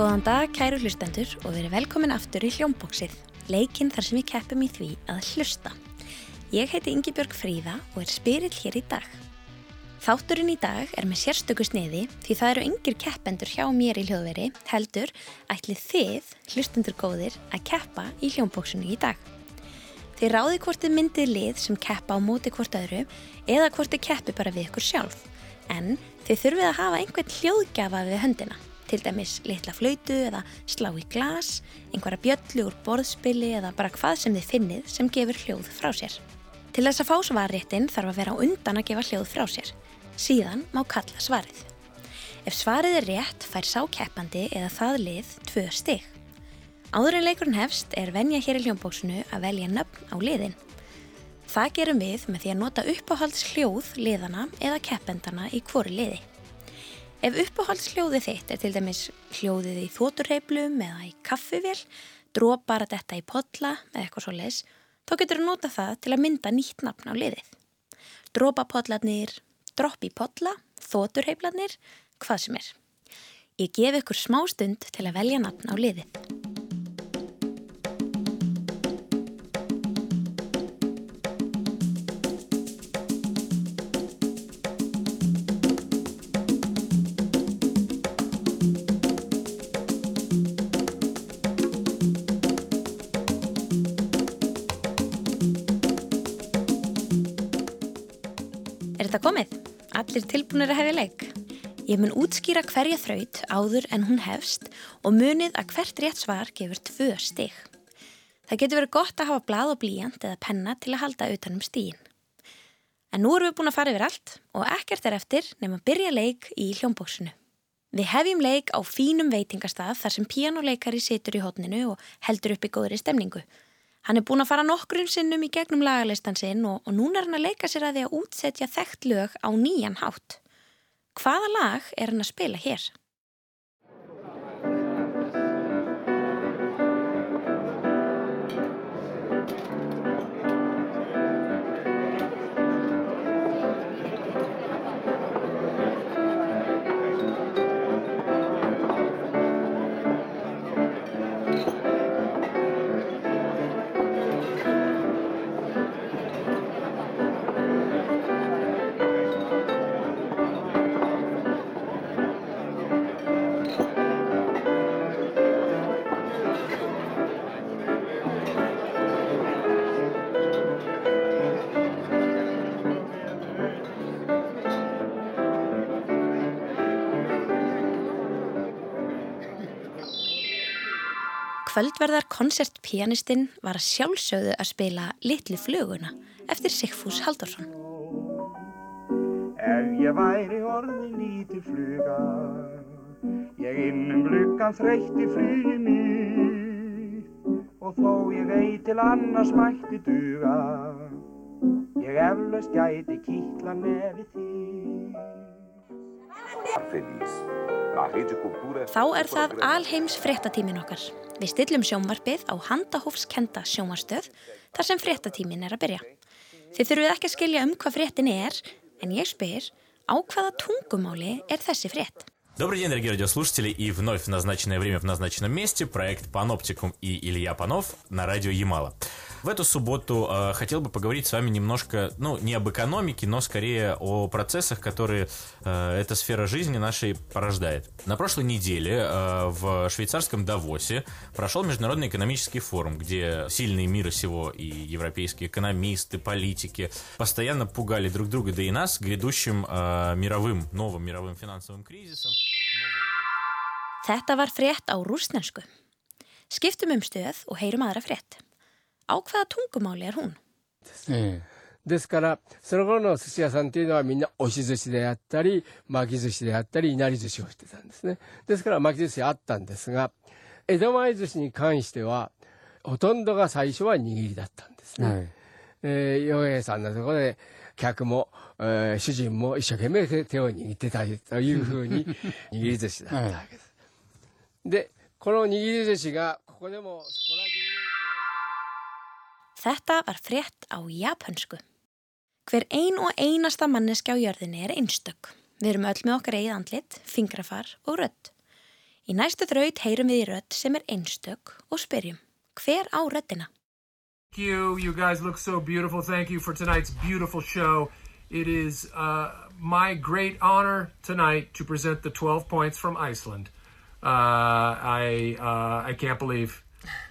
Góðan dag, kæru hlustendur og verið velkomin aftur í hljómbóksið, leikinn þar sem við keppum í því að hlusta. Ég heiti Ingi Björg Fríða og er spyrill hér í dag. Þátturinn í dag er með sérstöku sniði því það eru yngir keppendur hjá mér í hljóðveri heldur ætlið þið, hlustendur góðir, að keppa í hljómbóksinu í dag. Þið ráði hvort þið myndið lið sem keppa á móti hvort öðru eða hvort þið keppi bara við ykkur sjálf en þið þurfið að hafa einhvern hljóðgjafa við höndina til dæmis litla flautu eða slá í glas, einhverja bjöllu úr borðspili eða bara hvað sem þið finnið sem gefur hljóð frá sér. Til þess að fá svarréttin þarf að vera undan að gefa hljóð frá sér. Síðan má kalla svarið. Ef svarið er rétt fær sákeppandi eða það lið tvö stig. Áður en leikurinn hefst er venja hér í hljómbóksunu að velja nöfn á liðin. Það gerum við með því að nota uppáhalds hljóð liðana eða keppendana í hvori liði. Ef uppáhaldsljóðið þitt er til dæmis hljóðið í þóturreiplum eða í kaffivél, drópar að detta í podla eða eitthvað svo les, þá getur þú nota það til að mynda nýtt nafn á liðið. Drópapodlarnir, dropp í podla, þóturreiplarnir, hvað sem er. Ég gef ykkur smá stund til að velja nafn á liðið. Þetta komið. Allir tilbúinir að hefja leik. Ég mun útskýra hverja þraut áður en hún hefst og munið að hvert rétt svar gefur tvö stig. Það getur verið gott að hafa blað og blíjant eða penna til að halda utanum stígin. En nú erum við búin að fara yfir allt og ekkert er eftir nefn að byrja leik í hljómbóksinu. Við hefjum leik á fínum veitingastaf þar sem píjánuleikari situr í hodninu og heldur upp í góðri stemningu. Hann er búin að fara nokkrun sinnum í gegnum lagalistan sinn og, og núna er hann að leika sér að því að útsetja þekkt lög á nýjan hátt. Hvaða lag er hann að spila hér? Kvöldverðar koncertpianistinn var sjálfsögðu að spila Littli fluguna eftir Sigfús Haldursson. Ef ég væri orðin líti fluga Ég innum glukkan þreytti flugi mér Og þó ég veit til annars mætti duga Ég eflaust gæti kýtla nefi því Þá er það alheims fréttatímin okkar. Við stillum sjónvarpið á handahófskenda sjónvarstöð þar sem fréttatímin er að byrja. Þið þurfuð ekki að skilja um hvað fréttin er, en ég spyr á hvaða tungumáli er þessi frétt? Добрый день, дорогие радиослушатели, и вновь в назначенное время в назначенном месте проект «Паноптикум» и Илья Панов на радио «Ямала». В эту субботу э, хотел бы поговорить с вами немножко, ну, не об экономике, но скорее о процессах, которые э, эта сфера жизни нашей порождает. На прошлой неделе э, в швейцарском Давосе прошел Международный экономический форум, где сильные мира сего и европейские экономисты, политики постоянно пугали друг друга, да и нас, грядущим э, мировым, новым мировым финансовым кризисом. Þetta var frétt á rúsnensku. Skiptum um stöð og heyrum aðra frétt. Á hvaða tungumáli er hún? ですから、その頃の寿司屋さんっていうのはみんな押し寿司であったり、巻き寿司であったり、いなり寿司をしてたんですね。ですから巻き寿司あったんですが、江戸前寿司に関しては、ほとんどが最初は握りだったんですね。はい、えー、洋平さんのところで、客も、えー、主人も一生懸命手を握ってたりというふうに 握り寿司だったわけです。はい、で、この握り寿司がここでもそこら中 Þetta var frétt á japansku. Hver ein og einasta manneski á jörðinni er einstök. Við erum öll með okkar eigið andlit, fingrafar og rött. Í næstu þraut heyrum við í rödd sem er einstök og spyrjum, hver á? Thank you. You guys look so beautiful. Thank you for tonight's beautiful show. It is uh, my great honor tonight to present the 12 points from Iceland. Uh, I uh, I can't believe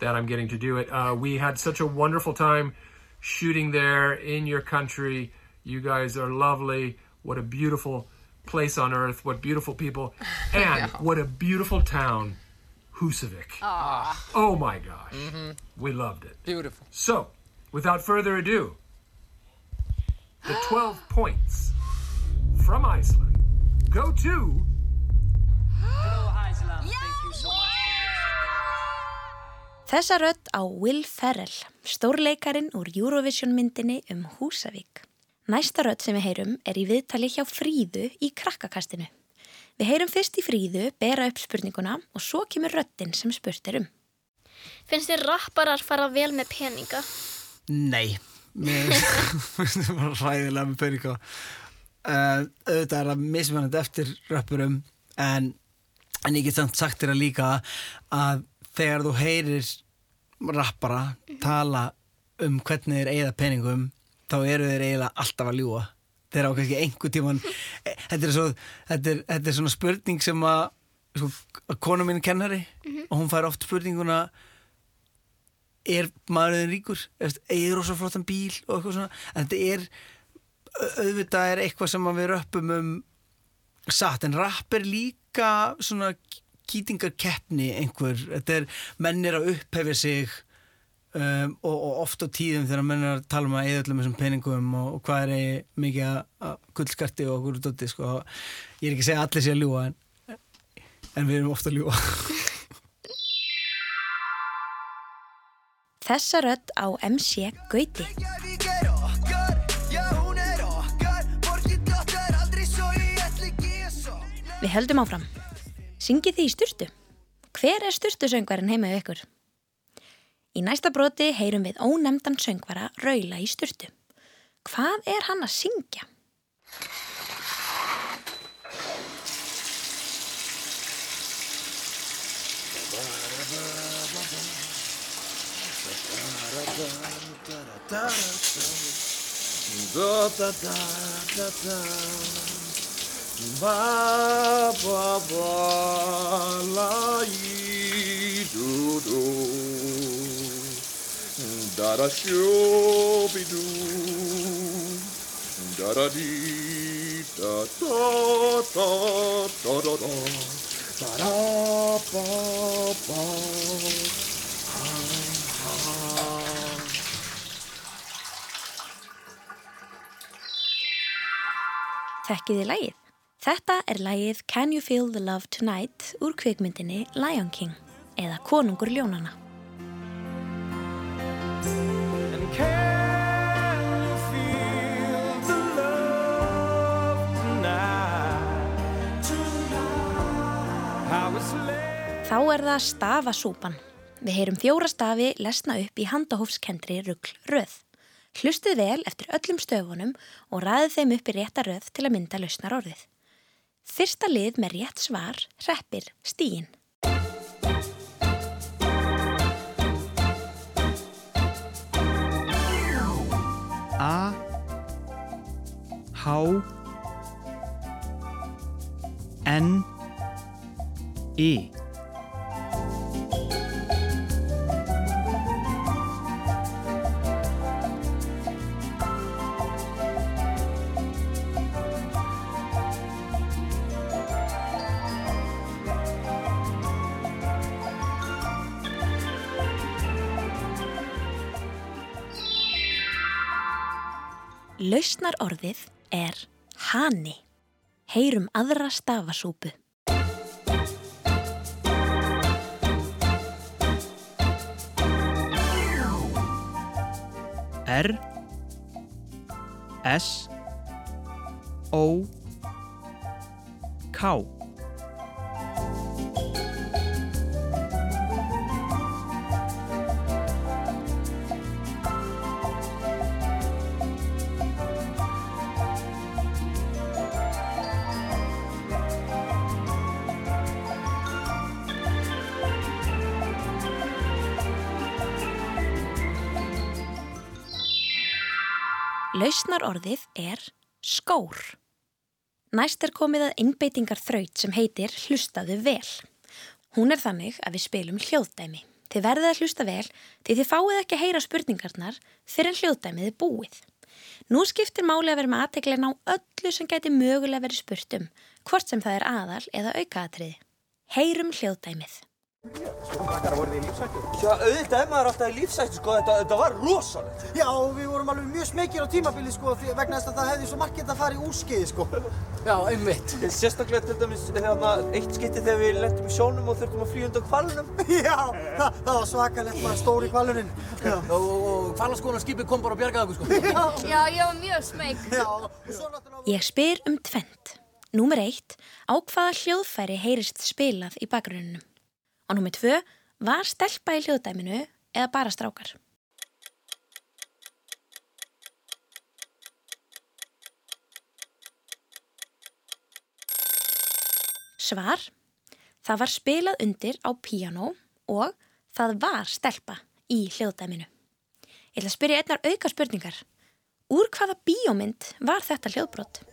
that I'm getting to do it. Uh, we had such a wonderful time shooting there in your country. You guys are lovely. What a beautiful place on earth. What beautiful people. And what a beautiful town, Husavik. Oh my gosh. We loved it. Beautiful. So, without further ado, the 12 points from Iceland go to Þessa rödd á Will Ferrell, stórleikarin úr Eurovision myndinni um Húsavík. Næsta rödd sem við heyrum er í viðtali hjá Fríðu í krakkakastinu. Við heyrum fyrst í Fríðu, bera upp spurninguna og svo kemur röddin sem spurt er um. Finnst þér rapparar fara vel með peninga? Nei, mér finnst það bara ræðilega með peninga. Uh, auðvitað er það mismunandi eftir röppurum en, en ég get samt sagt þér að líka að þegar þú heyrir rappara tala um hvernig þeir eigða peningum þá eru þeir eiginlega alltaf að ljúa þeir á kannski einhver tíman þetta er, svo, þetta er, þetta er svona spurning sem að, sko, að konu mín er kennari og hún fær oft spurninguna er maðurinn ríkur? Eigið rosa flottan bíl? Og eitthvað svona. En þetta er auðvitað er eitthvað sem við röppum um satt en rapp er líka svona kýtingarkeppni einhver, þetta er mennir að upphefja sig um, og, og oft á tíðum þegar mennir að tala um að eða öllum þessum peningum og, og hvað er eigi mikið að gullskarti og okkur dótti sko, ég er ekki að segja að allir sé að ljúa en, en við erum ofta að ljúa Þessa rödd á MC Gauti. Við höldum áfram. Syngið þið í styrtu? Hver er styrtusöngvarinn heima við ykkur? Í næsta broti heyrum við ónemdan söngvara raula í styrtu. Hvað er hann að syngja? Ba ba ba la yi do do da da shoo be do da da dee da da da da da da ba da ba ba ha ha. Tekkið er í lagið. Þetta er lagið Can You Feel the Love Tonight úr kvikmyndinni Lion King eða Konungur ljónana. Þá er það stafasúpan. Við heyrum fjóra stafi lesna upp í handahófskendri ruggl röð. Hlustið vel eftir öllum stöfunum og ræðið þeim upp í rétta röð til að mynda lausnar orðið. Fyrsta lið með rétt svar hreppir stíin. A H N I Lausnar orðið er hani. Heyrum aðra stafasúpu. R S O K Lausnar orðið er skór. Næst er komið að innbeitingar þraut sem heitir hlustaðu vel. Hún er þannig að við spilum hljóðdæmi. Þið verðið að hlusta vel því þið fáið ekki að heyra spurningarnar fyrir hljóðdæmið er búið. Nú skiptir máli að vera með aðteglein á öllu sem gæti mögulega verið spurt um, hvort sem það er aðal eða aukaatriði. Heyrum hljóðdæmið. Já, auðvitað er maður alltaf í lífsættu, sko, þetta, þetta var rosalegt. Já, og við vorum alveg mjög smekir á tímabili sko vegna þess að það hefði svo margir að fara í úrskeiði sko. Já, einmitt. Sérstaklega til dæmis, hérna, eitt skytti þegar við lendum í sjónum og þurftum að flýja undan kvalunum. Já, það, það var svakalegt maður stóri kvalunin. Já. Og, og hvalaskoðanarskipið kom bara og bjargaði okkur, sko. Já. Já, ég var mjög smeg. Já, og svo náttúrulega... Ég spyr um tvent. Númer eitt, á hvaða hljóðfæri heyrist spilað í bakgrunnum. Og númer tvö, var stelpa í hljóðdæminu eða bara strákar? Svar, það var spilað undir á píanó og það var stelpa í hljóðdæminu. Ég ætla að spyrja einnar auka spurningar. Úr hvaða bíómynd var þetta hljóðbrott?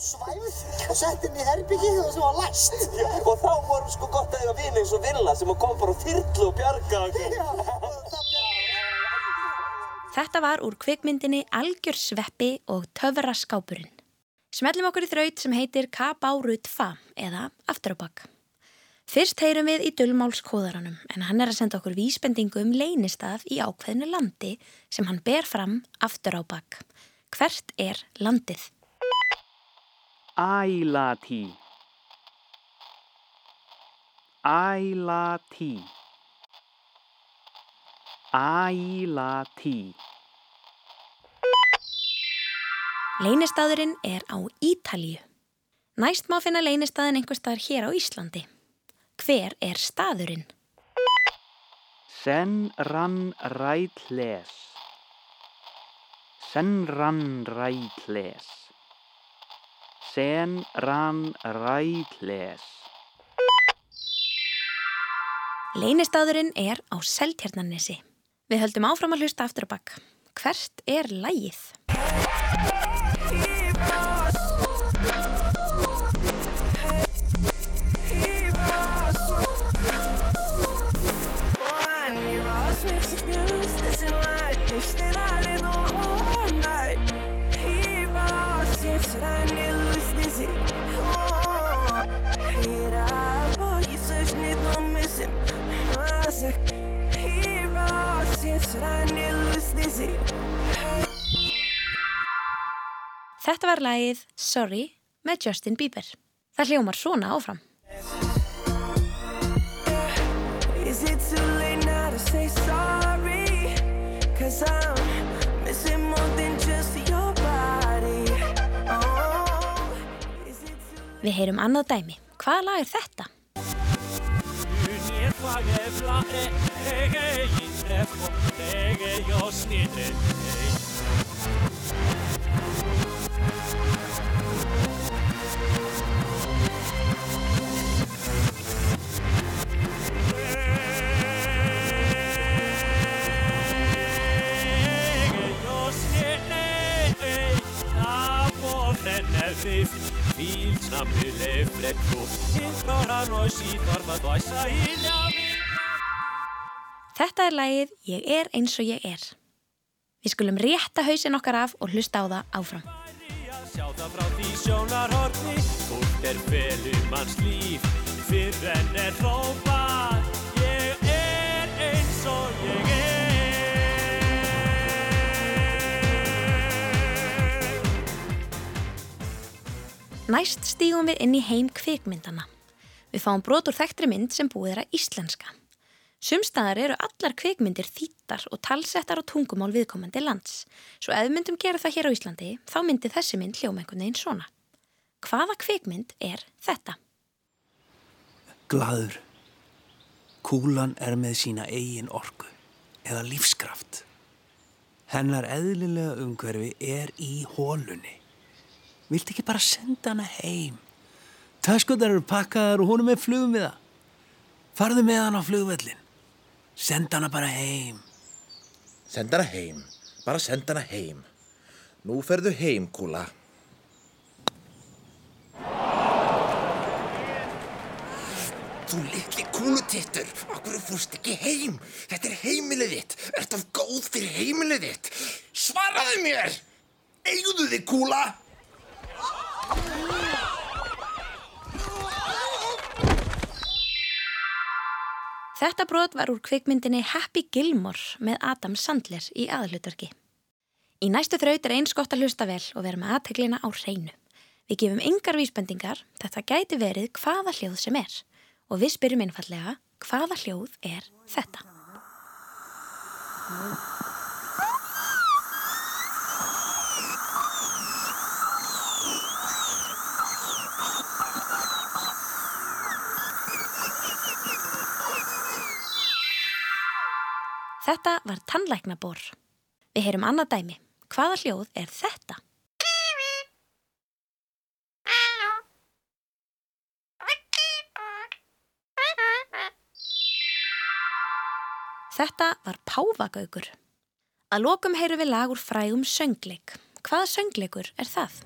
Svæfið og sett inn í herbyggið og sem var læst. Já, og þá voru sko gott að eiga vini eins og Villa sem kom bara á þyrlu og bjargaði okkur. Þetta var úr kvikmyndinni Algjör sveppi og töfraskápurinn. Smellum okkur í þraut sem heitir Kabárut Fa eða Aftur á bakk. Fyrst heyrum við í dullmálskóðaranum en hann er að senda okkur vísbendingu um leynistaf í ákveðinu landi sem hann ber fram aftur á bakk. Hvert er landið? Ælatí Ælatí Ælatí Leynistaðurinn er á Ítalíu. Næst má finna leynistaðin einhver staðar hér á Íslandi. Hver er staðurinn? Sen rann rætles Sen rann rætles Sen rann rætles Leynistaðurinn er á Seltjarnanesi. Við höldum áfram að hlusta aftur á bakk. Hvert er lægið? Þetta var lægið Sorry með Justin Bieber. Það hljómar svona áfram. Is it too late now to say sorry? Cause I'm missing more than just your body. Oh, Við heyrum annað dæmi. Hvaða lag er þetta? Φαγεύλα ε, ε, γε, γη, τρε. Þetta er lagið Ég er eins og ég er. Við skulum rétta hausinn okkar af og hlusta á það áfram. Sjá það frá því sjónarhorni Fólk er felum hans líf Fyrr en er hrópað Ég er eins og ég er Næst stígum við inn í heim kvikmyndana. Við fáum brot úr þekktri mynd sem búið er að íslenska. Sumstaðar eru allar kvikmyndir þýttar og talsettar á tungumál viðkomandi lands. Svo ef myndum gera það hér á Íslandi, þá myndi þessi mynd hljóma einhvern veginn svona. Hvaða kvikmynd er þetta? Glaður. Kúlan er með sína eigin orku eða lífskraft. Hennar eðlilega umhverfi er í hólunni. Viltu ekki bara senda hana heim? Töskutar eru pakkaðar og hún er með flugum við það. Farðu með hana á flugvellin. Senda hana bara heim. Senda hana heim. Bara senda hana heim. Nú ferðu heim, kúla. Þú litli kúlutittur, okkur fórst ekki heim. Þetta er heimilið þitt. Ert af góð fyrir heimilið þitt. Svaraðu mér! Eigðu þig, kúla! Þetta brot var úr kvikmyndinni Happy Gilmore með Adam Sandler í aðalutverki. Í næstu þraut er eins gott að hlusta vel og vera með aðteglina á hreinu. Við gefum yngar vísbendingar, þetta gæti verið hvaða hljóð sem er og við spyrjum einfallega hvaða hljóð er þetta. Þetta var tannlæknabor. Við heyrum annað dæmi. Hvaða hljóð er þetta? Þetta var páfagaugur. Að lokum heyrum við lag úr frægum söngleik. Hvaða söngleikur er það?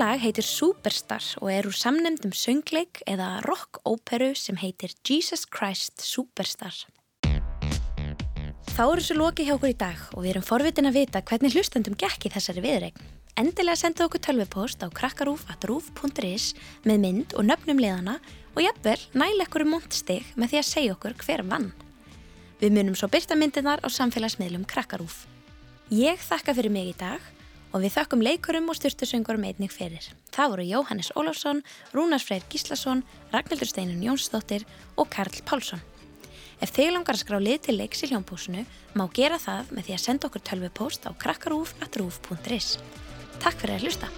Lag heitir Superstar og er úr samnemdum söngleik eða rock-óperu sem heitir Jesus Christ Superstar. Þá eru þessu loki hjá okkur í dag og við erum forvitin að vita hvernig hlustendum gekk í þessari viðreign. Endilega senda okkur tölvupost á krakkarúf.rúf.is með mynd og nöfnum liðana og jafnvel næla ekkur um montstig með því að segja okkur hver vann. Við munum svo byrta myndirnar á samfélagsmiðlum Krakkarúf. Ég þakka fyrir mig í dag og við þökkum leikurum og styrtusöngurum einnig fyrir. Það voru Jóhannes Ólafsson, Rúnars Freyr Gíslason, Ragnhildur Steinun Jónsdóttir og Karl Pálsson. Ef þið langar að skrá lið til leiks í hljómpúsinu, má gera það með því að senda okkur tölvupóst á krakkarúf.rúf.is. Takk fyrir að hlusta.